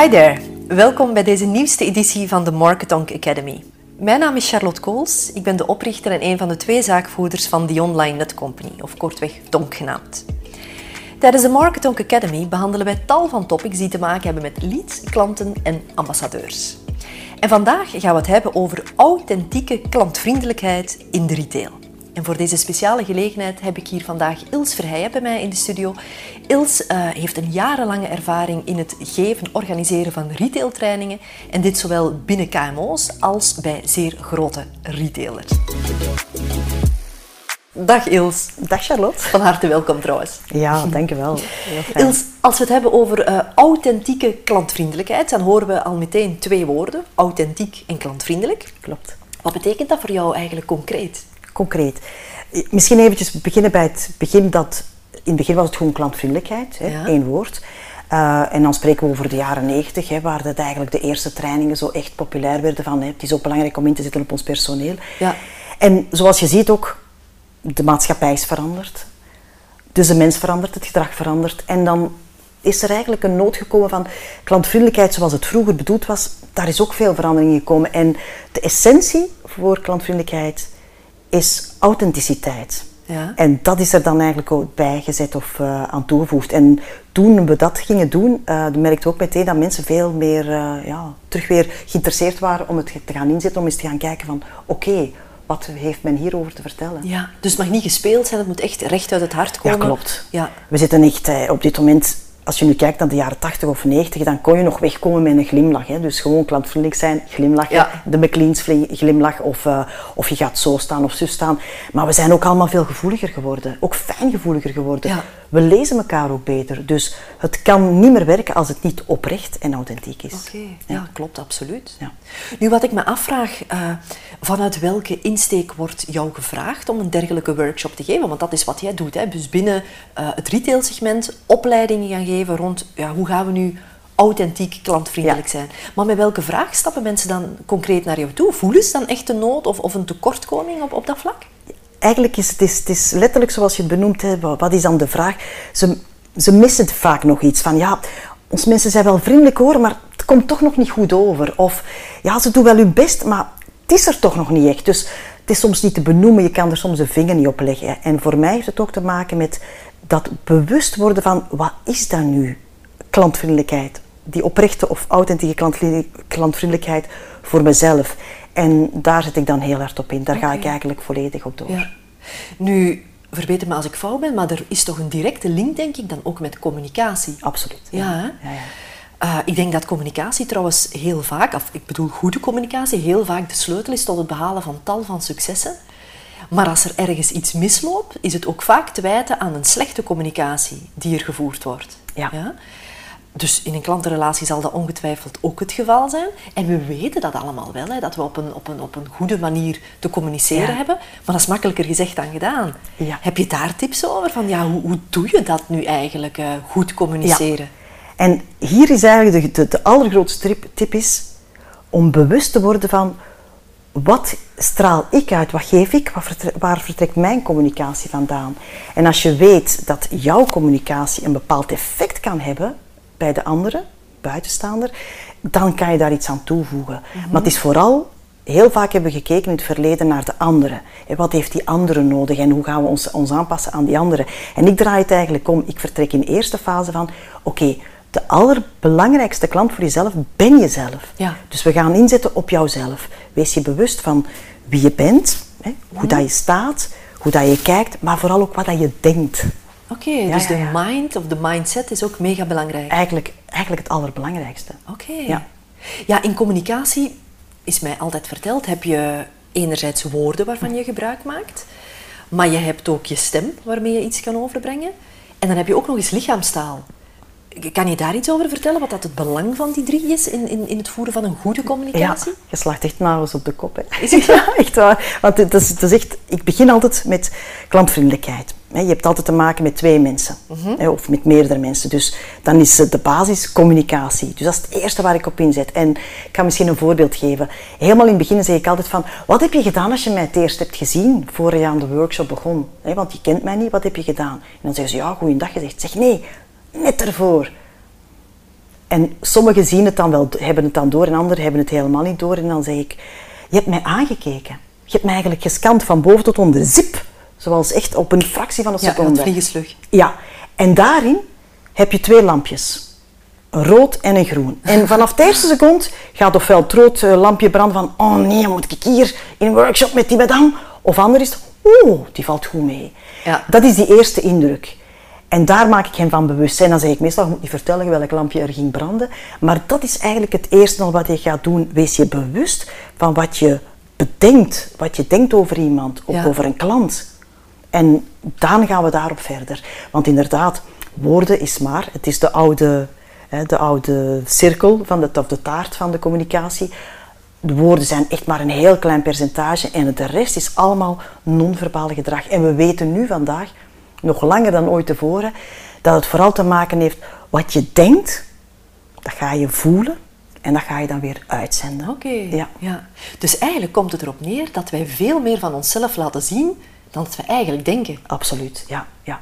Hi there, welkom bij deze nieuwste editie van de Marketonk Academy. Mijn naam is Charlotte Kools, ik ben de oprichter en een van de twee zaakvoerders van The Online Net Company, of kortweg Tonk genaamd. Tijdens de Marketonk Academy behandelen wij tal van topics die te maken hebben met leads, klanten en ambassadeurs. En vandaag gaan we het hebben over authentieke klantvriendelijkheid in de retail. En voor deze speciale gelegenheid heb ik hier vandaag Ils Verheijen bij mij in de studio. Ils uh, heeft een jarenlange ervaring in het geven, organiseren van retailtrainingen. En dit zowel binnen KMO's als bij zeer grote retailers. Dag Ils. Dag Charlotte. Van harte welkom trouwens. Ja, dankjewel. Ils, als we het hebben over uh, authentieke klantvriendelijkheid, dan horen we al meteen twee woorden. Authentiek en klantvriendelijk. Klopt. Wat betekent dat voor jou eigenlijk concreet? Concreet. Misschien eventjes beginnen bij het begin dat... In het begin was het gewoon klantvriendelijkheid, hè, ja. één woord. Uh, en dan spreken we over de jaren negentig, waar dat eigenlijk de eerste trainingen zo echt populair werden van hè, het is ook belangrijk om in te zetten op ons personeel. Ja. En zoals je ziet ook, de maatschappij is veranderd. Dus de mens verandert, het gedrag verandert. En dan is er eigenlijk een nood gekomen van klantvriendelijkheid zoals het vroeger bedoeld was. Daar is ook veel verandering gekomen. En de essentie voor klantvriendelijkheid is authenticiteit. Ja. En dat is er dan eigenlijk ook bijgezet of uh, aan toegevoegd. En toen we dat gingen doen, uh, merkte ook meteen dat mensen veel meer uh, ja, terug weer geïnteresseerd waren om het te gaan inzetten, om eens te gaan kijken van oké, okay, wat heeft men hierover te vertellen? Ja, dus het mag niet gespeeld zijn, het moet echt recht uit het hart komen. Ja, klopt. Ja. We zitten echt op dit moment als je nu kijkt naar de jaren 80 of 90, dan kon je nog wegkomen met een glimlach. Hè? Dus gewoon klantvriendelijk zijn, glimlachen, ja. de McLean's glimlach of, uh, of je gaat zo staan of zo staan. Maar we zijn ook allemaal veel gevoeliger geworden, ook fijngevoeliger geworden. Ja. We lezen elkaar ook beter. Dus het kan niet meer werken als het niet oprecht en authentiek is. Oké, okay. ja. ja. klopt, absoluut. Ja. Nu, wat ik me afvraag, uh, vanuit welke insteek wordt jou gevraagd om een dergelijke workshop te geven? Want dat is wat jij doet. Hè? Dus binnen uh, het retailsegment opleidingen gaan geven rond ja, hoe gaan we nu authentiek klantvriendelijk Ja. zijn. Maar met welke vraag stappen mensen dan concreet naar jou toe? Voelen ze dan echt een nood of, of een tekortkoming op, op dat vlak? Eigenlijk is het, is, letterlijk zoals je het benoemt. Hè, wat is dan de vraag? Ze, ze missen vaak nog iets van ja, ons mensen zijn wel vriendelijk hoor, maar het komt toch nog niet goed over. Of ja, ze doen wel hun best, maar het is er toch nog niet echt. Dus het is soms niet te benoemen, je kan er soms een vinger niet op leggen. En voor mij heeft het ook te maken met dat bewust worden van wat is dat nu? Klantvriendelijkheid. Die oprechte of authentieke klantvriendelijkheid voor mezelf. En daar zet ik dan heel hard op in. Daar okay. ga ik eigenlijk volledig op door. Ja. Nu, verbeter me als ik fout ben, maar er is toch een directe link, denk ik, dan ook met communicatie. Absoluut. Ja, ja, ja. Uh, ik denk dat communicatie trouwens heel vaak, of ik bedoel goede communicatie, heel vaak de sleutel is tot het behalen van tal van successen. Maar als er ergens iets misloopt, is het ook vaak te wijten aan een slechte communicatie die er gevoerd wordt. Ja. ja? Dus in een klantenrelatie zal dat ongetwijfeld ook het geval zijn. En we weten dat allemaal wel, hè, dat we op een, op, een, op een goede manier te communiceren Ja. hebben. Maar dat is makkelijker gezegd dan gedaan. Ja. Heb je daar tips over? Van, ja, hoe, hoe doe je dat nu eigenlijk, uh, goed communiceren? En hier is eigenlijk de, de, de allergrootste tip, tip is om bewust te worden van wat straal ik uit, wat geef ik, waar vertrekt, waar vertrekt mijn communicatie vandaan. En als je weet dat jouw communicatie een bepaald effect kan hebben bij de andere, buitenstaander, dan kan je daar iets aan toevoegen. Mm -hmm. Maar het is vooral, heel vaak hebben we gekeken in het verleden naar de andere. En wat heeft die andere nodig en hoe gaan we ons, ons aanpassen aan die andere. En ik draai het eigenlijk om, ik vertrek in de eerste fase van, oké, okay, de allerbelangrijkste klant voor jezelf ben jezelf. Ja. Dus we gaan inzetten op jouzelf. Wees je bewust van wie je bent, hè, hoe dat je staat, hoe dat je kijkt, maar vooral ook wat dat je denkt. Oké, okay, Ja, dus ja, de ja. mind of de mindset is ook mega belangrijk. Eigenlijk, eigenlijk het allerbelangrijkste. Oké. Ja. ja, in communicatie is mij altijd verteld, heb je enerzijds woorden waarvan je gebruik maakt, maar je hebt ook je stem waarmee je iets kan overbrengen. En dan heb je ook nog eens lichaamstaal. Kan je daar iets over vertellen, wat dat het belang van die drie is in, in, in het voeren van een goede Ja, communicatie? je slaagt echt maar eens op de kop. Hè. Is het Ja, echt waar. Want het is, het is echt, ik begin altijd met klantvriendelijkheid. Je hebt altijd te maken met twee mensen, hè, of met meerdere mensen. Dus dan is de basis communicatie. Dus dat is het eerste waar ik op inzet. En ik kan misschien een voorbeeld geven. Helemaal in het begin zeg ik altijd van, wat heb je gedaan als je mij het eerst hebt gezien, voor je aan de workshop begon? Want je kent mij niet, wat heb je gedaan? En dan zeggen ze, ja, goeiedag gezegd. Ik zeg, nee, net ervoor. En sommigen zien het dan wel, hebben het dan door en anderen hebben het helemaal niet door. En dan zeg ik, je hebt mij aangekeken. Je hebt mij eigenlijk gescand van boven tot onder. Zip! Zoals echt op een fractie van een Ja, seconde. het vliegenslug. Ja, en daarin heb je twee lampjes. Een rood en een groen. En vanaf de eerste seconde gaat ofwel het rood eh, lampje branden van oh nee, moet ik hier in een workshop met die madame? Of anders is het, oeh, die valt goed mee. Ja. Dat is die eerste indruk. En daar maak ik hem van bewust. En dan zeg ik meestal, je moet niet vertellen welk lampje er ging branden. Maar dat is eigenlijk het eerste al wat je gaat doen. Wees je bewust van wat je bedenkt. Wat je denkt over iemand of Ja. over een klant. En dan gaan we daarop verder. Want inderdaad, woorden is maar. Het is de oude, hè, de oude cirkel van de, of de taart van de communicatie. De woorden zijn echt maar een heel klein percentage en de rest is allemaal non-verbaal gedrag. En we weten nu vandaag, nog langer dan ooit tevoren, dat het vooral te maken heeft wat je denkt, dat ga je voelen en dat ga je dan weer uitzenden. Oké. Ja. Ja. Dus eigenlijk komt het erop neer dat wij veel meer van onszelf laten zien dan dat we eigenlijk denken. Absoluut, ja. ja.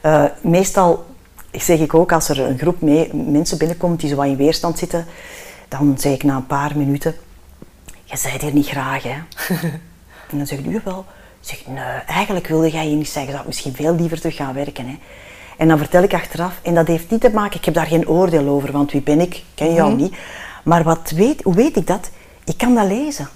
Eh, meestal zeg ik ook als er een groep mee, mensen binnenkomt die zo wat in weerstand zitten, dan zeg ik na een paar minuten, je zijt hier niet graag hè. en dan zeg ik, nu wel. zeg nee, eigenlijk wilde jij hier niet zeggen, je zou misschien veel liever terug gaan werken hè. En dan vertel ik achteraf, en dat heeft niet te maken, ik heb daar geen oordeel over, want wie ben ik, ik ken jou niet. Maar wat weet, hoe weet ik dat? Ik kan dat lezen.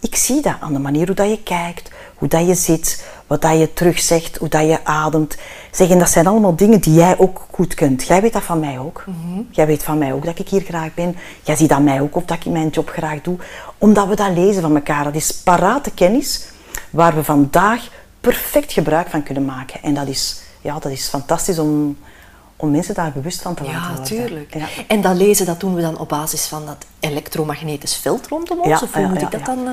Ik zie dat aan de manier hoe dat je kijkt, hoe dat je zit, wat dat je terugzegt, hoe dat je ademt. Zeg, en dat zijn allemaal dingen die jij ook goed kunt. Jij weet dat van mij ook. Jij weet van mij ook dat ik hier graag ben. Jij ziet aan mij ook of dat ik mijn job graag doe. Omdat we dat lezen van elkaar. Dat is parate kennis waar we vandaag perfect gebruik van kunnen maken. En dat is, ja, dat is fantastisch om, om mensen daar bewust van te laten Ja, worden. tuurlijk. Ja. En dat lezen, dat doen we dan op basis van dat elektromagnetisch veld rondom ons? Ja, of hoe ja, moet ik dat dan eh,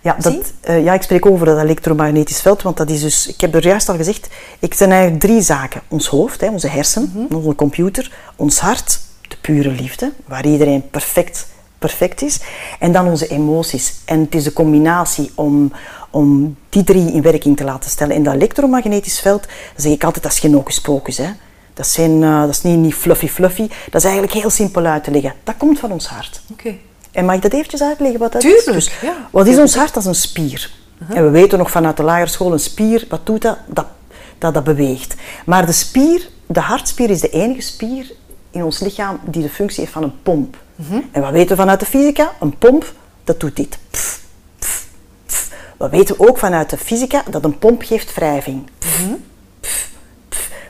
Ja, zien? dat, eh, ja, ik spreek over dat elektromagnetisch veld, want dat is dus, ik heb er juist al gezegd, ik zijn eigenlijk drie zaken. Ons hoofd, hè, onze hersenen, Mhm. onze computer, ons hart, de pure liefde, waar iedereen perfect, perfect is, en dan onze emoties. En het is de combinatie om, om die drie in werking te laten stellen. En dat elektromagnetisch veld, dat zeg ik altijd, dat is geen hocus pocus. Hè. Dat, zijn, eh, dat is niet, niet fluffy fluffy, dat is eigenlijk heel simpel uit te leggen. Dat komt van ons hart. Oké. En mag ik dat eventjes uitleggen wat dat Tuurlijk, is? Dus, ja. Wat is ons hart? Dat is een spier. En we weten nog vanuit de lagere school, een spier, wat doet dat? Dat, dat? dat beweegt. Maar de spier, de hartspier is de enige spier in ons lichaam die de functie heeft van een pomp. En wat weten we vanuit de fysica? Een pomp, dat doet dit. Pff, pff, pff. Wat weten we ook vanuit de fysica? Dat een pomp geeft wrijving. Pff.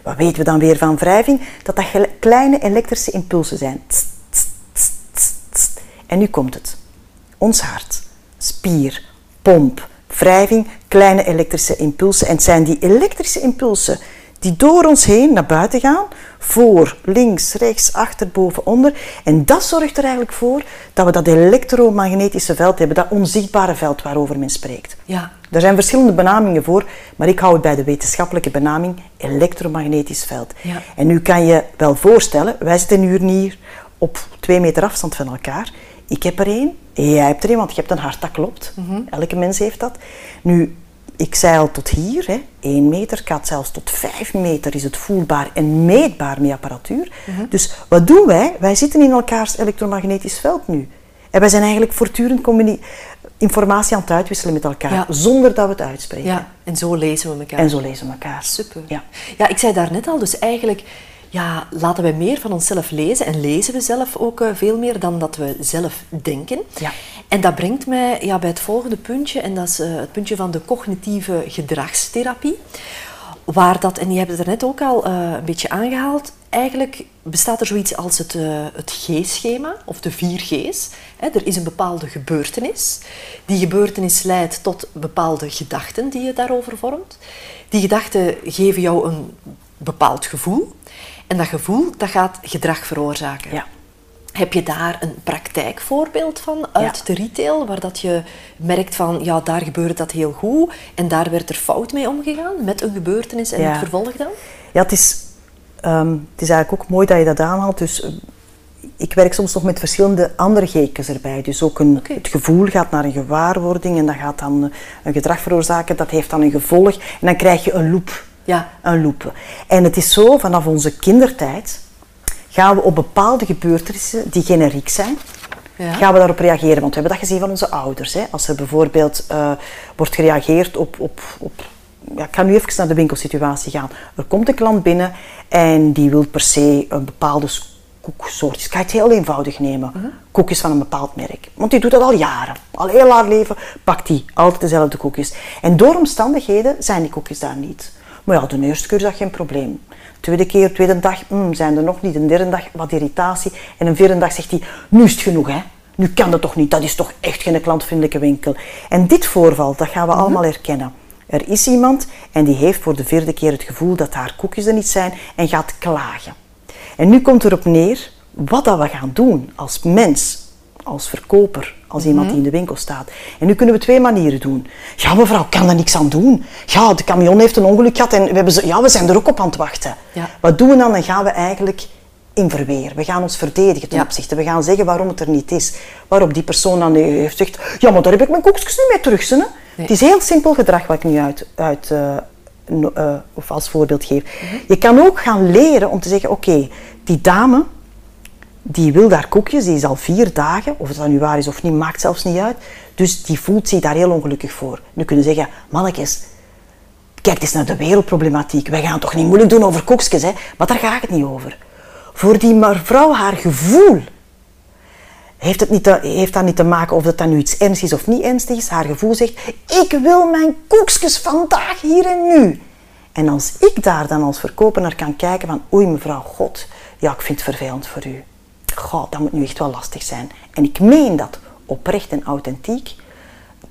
Wat weten we dan weer van wrijving? Dat dat kleine elektrische impulsen zijn. En nu komt het. Ons hart, spier, pomp, wrijving, kleine elektrische impulsen. En het zijn die elektrische impulsen die door ons heen naar buiten gaan, voor, links, rechts, achter, boven, onder. En dat zorgt er eigenlijk voor dat we dat elektromagnetische veld hebben, dat onzichtbare veld waarover men spreekt. Ja. Er zijn verschillende benamingen voor, maar ik hou het bij de wetenschappelijke benaming elektromagnetisch veld. Ja. En nu kan je wel voorstellen, wij zitten nu hier op twee meter afstand van elkaar. Ik heb er één, jij hebt er één, want je hebt een hart, dat klopt. Elke mens heeft dat. Nu, ik zei al tot hier, hè, één meter, gaat zelfs tot vijf meter is het voelbaar en meetbaar met apparatuur. Dus wat doen wij? Wij zitten in elkaars elektromagnetisch veld nu. En wij zijn eigenlijk voortdurend informatie aan het uitwisselen met elkaar, Ja. zonder dat we het uitspreken. ja, en zo lezen we elkaar. En zo lezen we elkaar. Super. Ja. ja, ik zei daarnet al, dus eigenlijk ja, laten we meer van onszelf lezen en lezen we zelf ook eh, veel meer dan dat we zelf denken. Ja. En dat brengt mij ja, bij het volgende puntje, en dat is eh, het puntje van de cognitieve gedragstherapie. Waar dat, en die hebben het er net ook al eh, een beetje aangehaald, eigenlijk bestaat er zoiets als het, het G-schema, of de vier G's. Hè, er is een bepaalde gebeurtenis. Die gebeurtenis leidt tot bepaalde gedachten die je daarover vormt. Die gedachten geven jou een bepaald gevoel. En dat gevoel dat gaat gedrag veroorzaken. Ja. Heb je daar een praktijkvoorbeeld van uit Ja. de retail, waar dat je merkt van, ja, daar gebeurde dat heel goed en daar werd er fout mee omgegaan met een gebeurtenis en Ja. het vervolg dan? Ja, het is, ehm, het is eigenlijk ook mooi dat je dat aanhaalt. Dus eh, ik werk soms nog met verschillende andere gekens erbij. Dus ook een, het gevoel gaat naar een gewaarwording en dat gaat dan eh, een gedrag veroorzaken. Dat heeft dan een gevolg en dan krijg je een loop. Ja. Een loop. En het is zo, vanaf onze kindertijd gaan we op bepaalde gebeurtenissen die generiek zijn, Ja. gaan we daarop reageren. Want we hebben dat gezien van onze ouders. Hè. Als er bijvoorbeeld eh, wordt gereageerd op... op, op ja, ik ga nu even naar de winkelsituatie gaan. Er komt een klant binnen en die wil per se een bepaalde koeksoort. Ik ga het heel eenvoudig nemen. Mhm. Koekjes van een bepaald merk. Want die doet dat al jaren. Al heel haar leven pakt die altijd dezelfde koekjes. En door omstandigheden zijn die koekjes daar niet. Maar ja, de eerste keer is dat geen probleem. De tweede keer, de tweede dag, mm, zijn er nog niet. Een derde dag wat irritatie. En een vierde dag zegt hij, nu is het genoeg hè. Nu kan dat toch niet, dat is toch echt geen klantvriendelijke winkel. En dit voorval, dat gaan we allemaal herkennen. Er is iemand en die heeft voor de vierde keer het gevoel dat haar koekjes er niet zijn en gaat klagen. En nu komt erop neer wat dat we gaan doen als mens, als verkoper, als iemand die in de winkel staat. En nu kunnen we twee manieren doen. Ja, mevrouw, ik kan er niks aan doen. Ja, de camion heeft een ongeluk gehad en we, hebben ze, ja, we zijn er ook op aan het wachten. Ja. Wat doen we dan? Dan gaan we eigenlijk in verweer. We gaan ons verdedigen ten Ja. opzichte. We gaan zeggen waarom het er niet is. Waarop die persoon dan heeft gezegd, ja, maar daar heb ik mijn koekjes niet mee terug. Het is heel simpel gedrag wat ik nu uit, uit eh, eh, of als voorbeeld geef. Je kan ook gaan leren om te zeggen, oké, die dame die wil daar koekjes, die is al vier dagen, of het dan nu waar is of niet, maakt zelfs niet uit. Dus die voelt zich daar heel ongelukkig voor. Nu kunnen zeggen, mannetjes, kijk eens naar de wereldproblematiek. Wij gaan toch niet moeilijk doen over koekjes, hè? Maar daar gaat het niet over. Voor die mevrouw, haar gevoel, heeft, het niet heeft dat niet te maken of dat dan nu iets ernstigs is of niet ernstig is. Haar gevoel zegt, ik wil mijn koekjes vandaag, hier en nu. En als ik daar dan als verkoper naar kan kijken van, oei mevrouw, god, ja, ik vind het vervelend voor u. Goh, dat moet nu echt wel lastig zijn. En ik meen dat oprecht en authentiek,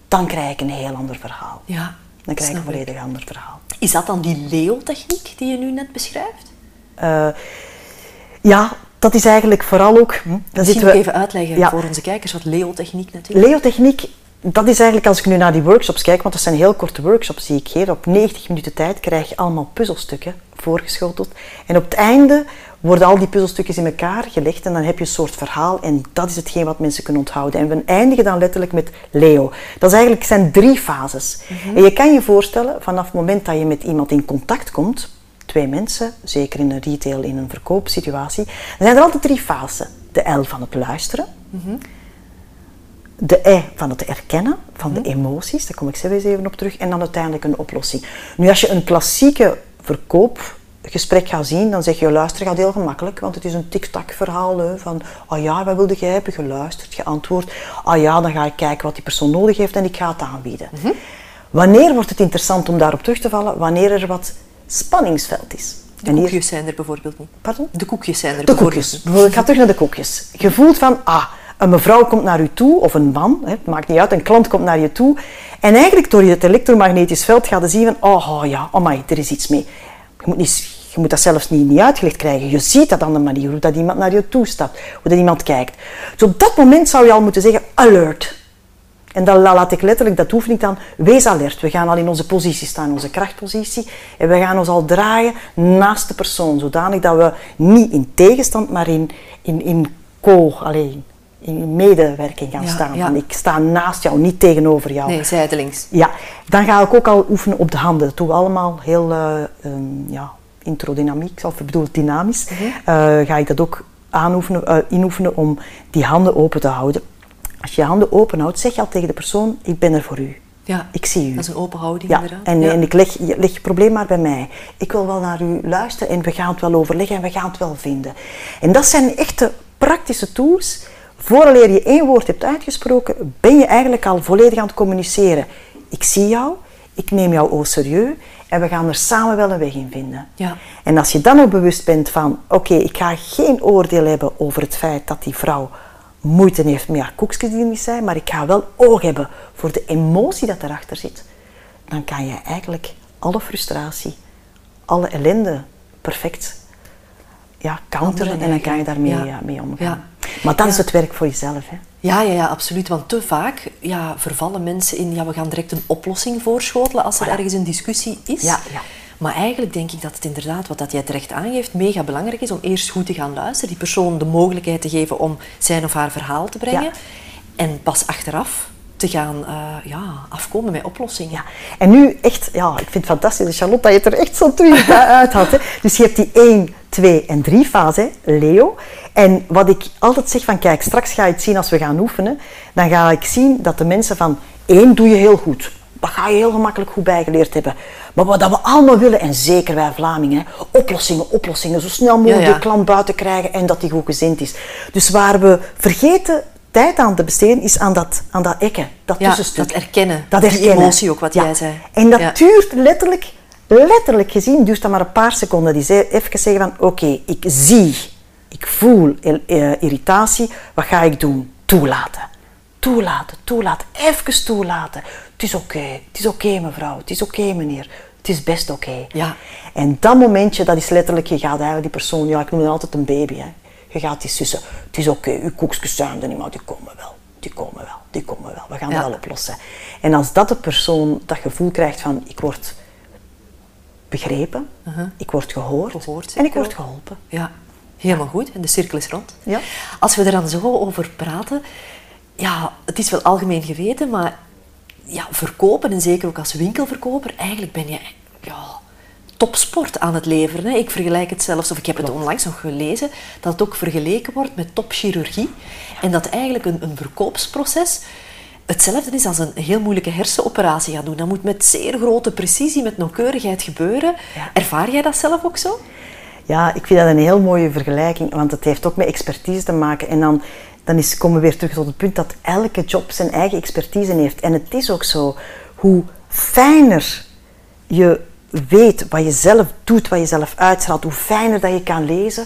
dan krijg ik een heel ander verhaal. Ja, Dan krijg ik een ik. volledig ander verhaal. Is dat dan die Leo-techniek die je nu net beschrijft? Eh, ja, dat is eigenlijk vooral ook... hm, Misschien zitten ook we- even uitleggen Ja. voor onze kijkers wat Leo-techniek natuurlijk Leotechniek, dat is eigenlijk als ik nu naar die workshops kijk, want dat zijn heel korte workshops die ik geef. Op 90 minuten tijd krijg je allemaal puzzelstukken voorgeschoteld. En op het einde worden al die puzzelstukjes in elkaar gelegd en dan heb je een soort verhaal en dat is hetgeen wat mensen kunnen onthouden. En we eindigen dan letterlijk met Leo. Dat is eigenlijk, zijn drie fases. En je kan je voorstellen, vanaf het moment dat je met iemand in contact komt, twee mensen, zeker in een retail, in een verkoopsituatie, dan zijn er altijd drie fasen. De L van het luisteren, de E van het erkennen, van de emoties, daar kom ik zelf eens even op terug, en dan uiteindelijk een oplossing. Nu, als je een klassieke verkoopgesprek gaat zien, dan zeg je, luister gaat heel gemakkelijk, want het is een tik-tak verhaal hè, van, ah ja, wat wilde jij hebben? Geluisterd, geantwoord. Ah ja, dan ga ik kijken wat die persoon nodig heeft en ik ga het aanbieden. Wanneer wordt het interessant om daarop terug te vallen? Wanneer er wat spanningsveld is. De En hier- koekjes zijn er bijvoorbeeld niet. Pardon? De koekjes zijn er De bijvoorbeeld koekjes. niet. Bijvoorbeeld, Ik ga terug naar de koekjes. Je voelt van, ah, een mevrouw komt naar u toe, of een man, hè, het maakt niet uit, een klant komt naar je toe. En eigenlijk door het elektromagnetisch veld gaat je zien van, oh, oh ja, amai, er is iets mee. Je moet, niet, je moet dat zelfs niet, niet uitgelegd krijgen. Je ziet dat aan de manier hoe dat iemand naar je toe stapt, hoe dat iemand kijkt. Dus op dat moment zou je al moeten zeggen, alert. En dan la- laat ik letterlijk, dat oefen ik dan, wees alert. We gaan al in onze positie staan, onze krachtpositie. En we gaan ons al draaien naast de persoon. Zodanig dat we niet in tegenstand, maar in, in, in co, alleen, in medewerking gaan Ja, staan. ja. Ik sta naast jou, niet tegenover jou. Nee, zijdelings. Ja, dan ga ik ook al oefenen op de handen. Dat doen we allemaal heel eh, ehm, ja, introdynamiek, of ik bedoel dynamisch. Mhm. Eh, ga ik dat ook aanoefenen, eh, inoefenen om die handen open te houden. Als je je handen open houdt, zeg je al tegen de persoon, ik ben er voor u. Ja, Ik zie u. dat is een open houding Ja, inderdaad. en, Ja. en ik leg, je- leg je probleem maar bij mij. Ik wil wel naar u luisteren en we gaan het wel overleggen en we gaan het wel vinden. En dat zijn echte praktische tools. Vooraleer je één woord hebt uitgesproken, ben je eigenlijk al volledig aan het communiceren. Ik zie jou, ik neem jou au serieus en we gaan er samen wel een weg in vinden. Ja. En als je dan ook bewust bent van, oké, ik ga geen oordeel hebben over het feit dat die vrouw moeite heeft met haar koekjes die niet zijn, maar ik ga wel oog hebben voor de emotie dat erachter zit, dan kan je eigenlijk alle frustratie, alle ellende perfect ja, counteren en dan kan je daarmee ja, mee omgaan. Ja. Maar dat is het werk voor jezelf. Hè? Ja, ja, ja, absoluut. Want te vaak ja, vervallen mensen in, ja, we gaan direct een oplossing voorschotelen als er ergens een discussie is. Ja, ja. Maar eigenlijk denk ik dat het inderdaad, wat dat jij terecht aangeeft, mega belangrijk is om eerst goed te gaan luisteren, die persoon de mogelijkheid te geven om zijn of haar verhaal te brengen. En pas achteraf te gaan eh, ja, afkomen met oplossingen. Ja, en nu echt, ja, ik vind het fantastisch, Charlotte, dat je het er echt zo terug uit had. Hè. Dus je hebt die 1, twee en drie fase, Leo. En wat ik altijd zeg van, kijk, straks ga je het zien als we gaan oefenen. Dan ga ik zien dat de mensen van, één doe je heel goed. Dat ga je heel gemakkelijk goed bijgeleerd hebben. Maar wat dat we allemaal willen, en zeker wij Vlamingen, oplossingen, oplossingen. Zo snel mogelijk Ja, ja. de klant buiten krijgen en dat die goed gezind is. Dus waar we vergeten tijd aan te besteden, is aan dat, aan dat ekken, dat Ja, tussenstuk. dat erkennen. Dat Die herkennen. emotie ook, wat jij zei. En dat Ja. duurt letterlijk, letterlijk gezien, duurt dat maar een paar seconden. Die zei, even zeggen van, oké, ik zie, ik voel eh, irritatie, wat ga ik doen? Toelaten. Toelaten, toelaten, even toelaten. Het is oké, het is oké mevrouw, het is oké meneer, het is best oké. Ja. En dat momentje, dat is letterlijk, je gaat eigenlijk die persoon, ja ik noem het altijd een baby, hè. Je gaat die sussen. Het is oké, uw koekjes zijn er niet, maar die komen wel. Die komen wel, die komen wel. We gaan Ja. het wel oplossen. En als dat de persoon dat gevoel krijgt van ik word begrepen, ik word gehoord, Uh-huh. Gehoord, en ik word geholpen. Ja, helemaal goed. En de cirkel is rond. Ja. Als we er dan zo over praten, ja, het is wel algemeen geweten, maar ja, verkopen, en zeker ook als winkelverkoper, eigenlijk ben je ja, topsport aan het leveren. Hè. Ik vergelijk het zelfs, of ik heb het onlangs nog gelezen, dat het ook vergeleken wordt met topchirurgie. En dat eigenlijk een, een verkoopsproces hetzelfde is als een heel moeilijke hersenoperatie gaan doen. Dat moet met zeer grote precisie, met nauwkeurigheid gebeuren. Ja. Ervaar jij dat zelf ook zo? Ja, ik vind dat een heel mooie vergelijking, want het heeft ook met expertise te maken. En dan, dan is, komen we weer terug tot het punt dat elke job zijn eigen expertise heeft. En het is ook zo, hoe fijner je weet wat je zelf doet, wat je zelf uitstraalt, hoe fijner dat je kan lezen,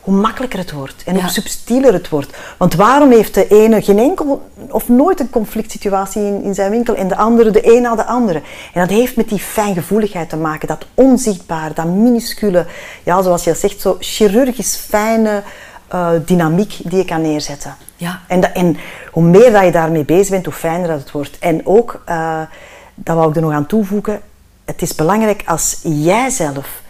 hoe makkelijker het wordt en Ja. hoe subtieler het wordt. Want waarom heeft de ene geen enkel of nooit een conflict situatie in, in zijn winkel en de andere de een na de andere? En dat heeft met die fijngevoeligheid te maken, dat onzichtbare, dat minuscule, ja, zoals je zegt, zo chirurgisch fijne eh, dynamiek die je kan neerzetten. Ja. En, dat, en hoe meer dat je daarmee bezig bent, hoe fijner dat het wordt. En ook, eh, dat wou ik er nog aan toevoegen, het is belangrijk als jij zelf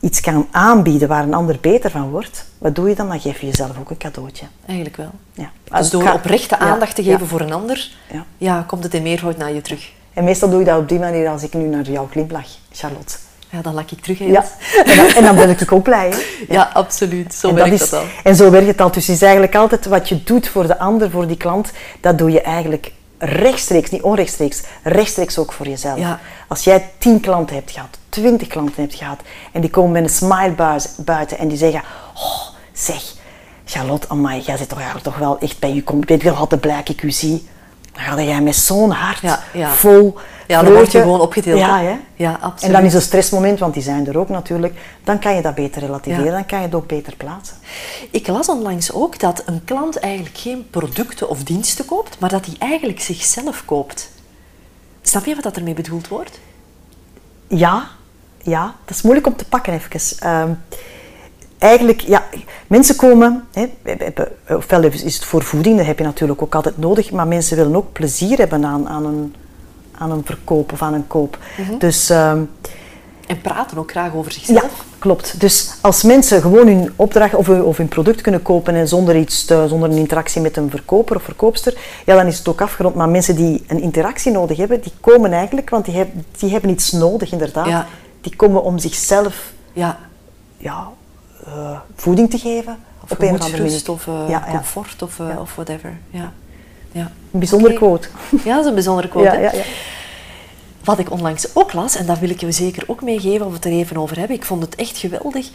iets kan aanbieden waar een ander beter van wordt, wat doe je dan? Dan geef je jezelf ook een cadeautje. Eigenlijk wel. Ja. Dus door Ik oprechte ja, aandacht te geven ja. voor een ander, Ja. ja. komt het in meervoud naar je terug. En meestal doe je dat op die manier als ik nu naar jou glimlach, Charlotte. Ja, dan lak ik terug. hè, Ja. En dan, en dan ben ik ook blij. Hè? ja absoluut. Zo werkt is, dat al. En zo werkt het al. Dus het is eigenlijk altijd wat je doet voor de ander, voor die klant, dat doe je eigenlijk rechtstreeks, niet onrechtstreeks, rechtstreeks ook voor jezelf. Ja. Als jij tien klanten hebt gehad, twintig klanten hebt gehad, en die komen met een smile buiten en die zeggen, oh, zeg, Charlotte, amai, jij zit toch eigenlijk toch wel echt bij je. Ik ben wel altijd blij dat ik u zie. Dan jij met zo'n hart Ja, ja. vol Ja, dan word je gewoon opgetild, Ja, hè? Ja, En absoluut. dan is een stressmoment, want die zijn er ook natuurlijk. Dan kan je dat beter relativeren, Ja. dan kan je het ook beter plaatsen. Ik las onlangs ook dat een klant eigenlijk geen producten of diensten koopt, maar dat hij eigenlijk zichzelf koopt. Snap je wat dat ermee bedoeld wordt? Ja, ja, dat is moeilijk om te pakken even. Ehm, eigenlijk, ja, mensen komen, hè, ofwel is het voor voeding, dat heb je natuurlijk ook altijd nodig, maar mensen willen ook plezier hebben aan, aan, een, aan een verkoop of aan een koop. Dus ehm, En praten ook graag over ja, zichzelf. klopt. Dus als mensen gewoon hun opdracht of hun, of hun product kunnen kopen en zonder, iets te- zonder een interactie met een verkoper of verkoopster, ja, dan is het ook afgerond. Maar mensen die een interactie nodig hebben, die komen eigenlijk, want die, hebben die hebben iets nodig inderdaad. Ja. Die komen om zichzelf Ja, ja, eh, voeding te geven. of op een of andere manier. of eh, ja, ja. comfort of, eh, of whatever. Ja. Ja. Een bijzondere Oké. quote. Ja, dat is een bijzondere quote. Ja, hè? ja, ja. Wat ik onlangs ook las, en dat wil ik je zeker ook meegeven of we het er even over hebben. Ik vond het echt geweldig.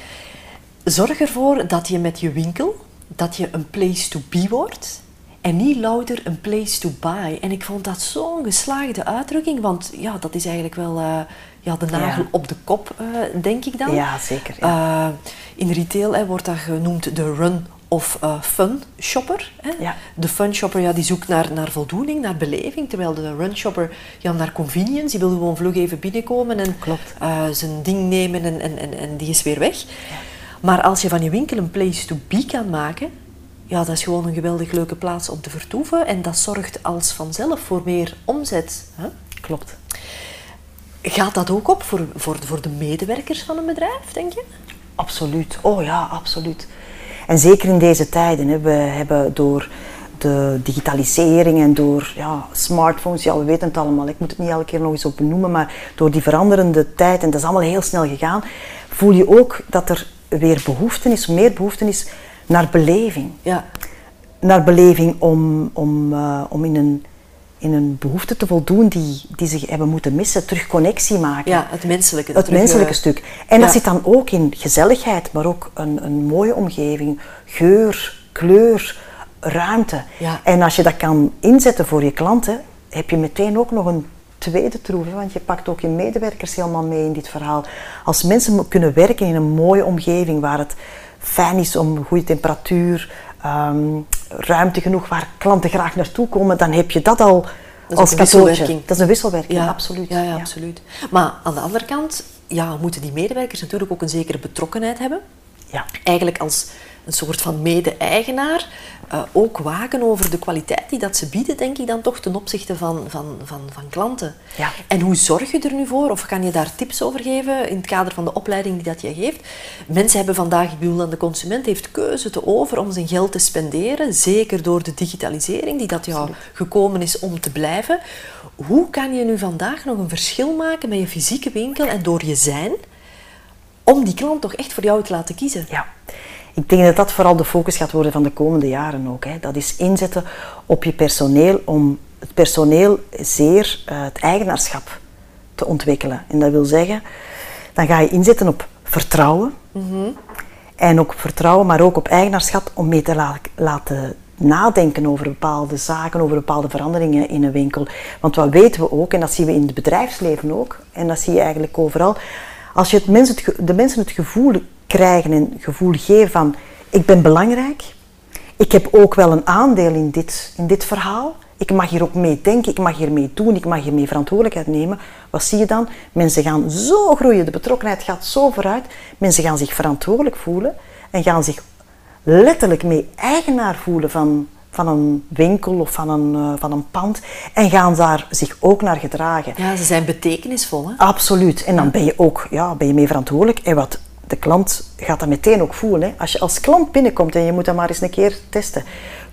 Zorg ervoor dat je met je winkel, dat je een place to be wordt. En niet louter een place to buy. En ik vond dat zo'n geslaagde uitdrukking, want ja, dat is eigenlijk wel ja, de nagel Ja. op de kop, eh, denk ik dan. Ja, zeker, Eh, in retail hè, wordt dat genoemd de run of eh, fun shopper. Hè. Ja. De fun shopper ja, die zoekt naar, naar voldoening, naar beleving, terwijl de run shopper ja, naar convenience, die wil gewoon vlug even binnenkomen en Klopt. zijn ding nemen en, en, en, en die is weer weg. Maar als je van je winkel een place to be kan maken, ja, dat is gewoon een geweldig leuke plaats om te vertoeven en dat zorgt als vanzelf voor meer omzet. Hè? Klopt. Gaat dat ook op voor, voor, voor de medewerkers van een bedrijf, denk je? Absoluut. Oh ja, absoluut. En zeker in deze tijden. Hè, we hebben door, de digitalisering en door ja, smartphones, ja, we weten het allemaal, ik moet het niet elke keer nog eens op benoemen, maar door die veranderende tijd, en dat is allemaal heel snel gegaan, voel je ook dat er weer behoefte is, meer behoefte is naar beleving. Ja. Naar beleving om, om, uh, om in een in een behoefte te voldoen die, die ze hebben moeten missen, terug connectie maken. Ja, het menselijke. Het menselijke stuk. En dat zit dan ook in gezelligheid, maar ook een, een mooie omgeving, geur, kleur, ruimte. Ja. En als je dat kan inzetten voor je klanten, heb je meteen ook nog een tweede troef, want je pakt ook je medewerkers helemaal mee in dit verhaal. Als mensen kunnen werken in een mooie omgeving waar het fijn is om goede temperatuur, um, ruimte genoeg waar klanten graag naartoe komen, dan heb je dat al dat als wisselwerking. Dat is een wisselwerking, ja, absoluut. Ja, ja, absoluut. Maar aan de andere kant ja, moeten die medewerkers natuurlijk ook een zekere betrokkenheid hebben. Ja. Eigenlijk als een soort van mede-eigenaar uh, ook waken over de kwaliteit die dat ze bieden, denk ik dan toch ten opzichte van, van, van, van klanten. Ja. En hoe zorg je er nu voor, of kan je daar tips over geven in het kader van de opleiding die dat je geeft? Mensen hebben vandaag, ik bedoel, dan de consument heeft keuze te over om zijn geld te spenderen, zeker door de digitalisering die dat jou gekomen is om te blijven. Hoe kan je nu vandaag nog een verschil maken met je fysieke winkel en door je zijn, om die klant toch echt voor jou te laten kiezen? Ja. Ik denk dat dat vooral de focus gaat worden van de komende jaren ook. Hè. Dat is inzetten op je personeel om het personeel zeer uh, het eigenaarschap te ontwikkelen. En dat wil zeggen, dan ga je inzetten op vertrouwen. Mm En ook vertrouwen, maar ook op eigenaarschap om mee te la laten nadenken over bepaalde zaken, over bepaalde veranderingen in een winkel. Want wat weten we ook, en dat zien we in het bedrijfsleven ook, en dat zie je eigenlijk overal, als je het mensen het, de mensen het gevoel krijgen en gevoel geven van ik ben belangrijk, ik heb ook wel een aandeel in dit, in dit verhaal, ik mag hier ook mee denken, ik mag hier mee doen, ik mag hier mee verantwoordelijkheid nemen. Wat zie je dan? Mensen gaan zo groeien, de betrokkenheid gaat zo vooruit, mensen gaan zich verantwoordelijk voelen en gaan zich letterlijk mee eigenaar voelen van, van een winkel of van een, uh, van een pand en gaan daar zich ook naar gedragen. Ja, ze zijn betekenisvol. Hè? Absoluut. En dan ben je ook ja, ben je mee verantwoordelijk. En wat de klant gaat dat meteen ook voelen. Hè. Als je als klant binnenkomt en je moet dat maar eens een keer testen,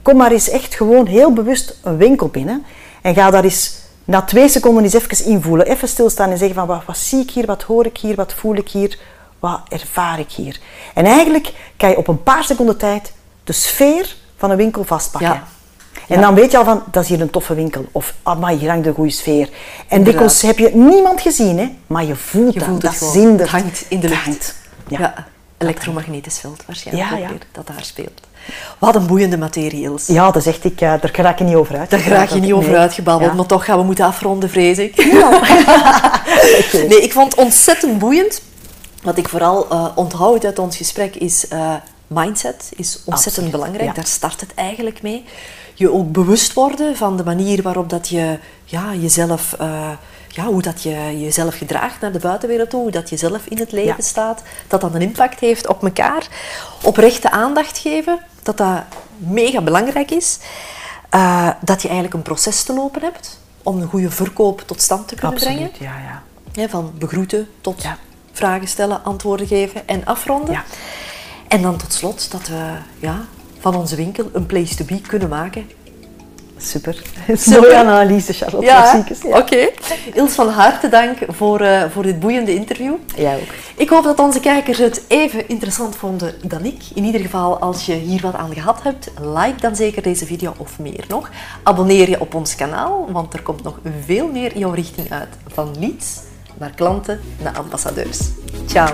kom maar eens echt gewoon heel bewust een winkel binnen en ga daar eens na twee seconden eens even invoelen. Even stilstaan en zeggen van wat, wat zie ik hier, wat hoor ik hier, wat voel ik hier, wat ervaar ik hier. En eigenlijk kan je op een paar seconden tijd de sfeer van een winkel vastpakken. Ja. En dan weet je al van, dat is hier een toffe winkel. Of, ah, maar hier hangt een goede sfeer. En dikwijls heb je niemand gezien, hè, maar je voelt Je dat. voelt dat het zindert. Het hangt in de lucht. hangt. Ja. Ja. elektromagnetisch veld waarschijnlijk weer, dat daar speelt. Wat een boeiende materie, Ilse. Ja, dat zegt ik, eh, daar raak je niet over uit. Daar raak je niet over Nee. uitgebabbeld, Ja. maar toch gaan we moeten afronden, vrees ik. Nee, ik vond het ontzettend boeiend. Wat ik vooral eh, onthoud uit ons gesprek is eh, mindset is ontzettend Absoluut, belangrijk. ja. Daar start het eigenlijk mee. Je ook bewust worden van de manier waarop dat je ja, jezelf, eh, ja, hoe dat je jezelf gedraagt naar de buitenwereld toe, hoe dat je zelf in het leven Ja. staat, dat dat een impact heeft op elkaar. Oprechte aandacht geven, dat dat mega belangrijk is. Eh, dat je eigenlijk een proces te lopen hebt om een goede verkoop tot stand te kunnen brengen. Absoluut, ja, ja. Hè, van begroeten tot Ja. vragen stellen, antwoorden geven en afronden. Ja. En dan tot slot dat we ja, van onze winkel een place to be kunnen maken. Super. Mooie analyse, Charlotte. Klassiekers, Ja. oké. Ils, van harte dank voor, eh, voor dit boeiende interview. Jij ook. Ik hoop dat onze kijkers het even interessant vonden dan ik. In ieder geval, als je hier wat aan gehad hebt, like dan zeker deze video of meer nog. Abonneer je op ons kanaal, want er komt nog veel meer in jouw richting uit. Van leads naar klanten naar ambassadeurs. Ciao.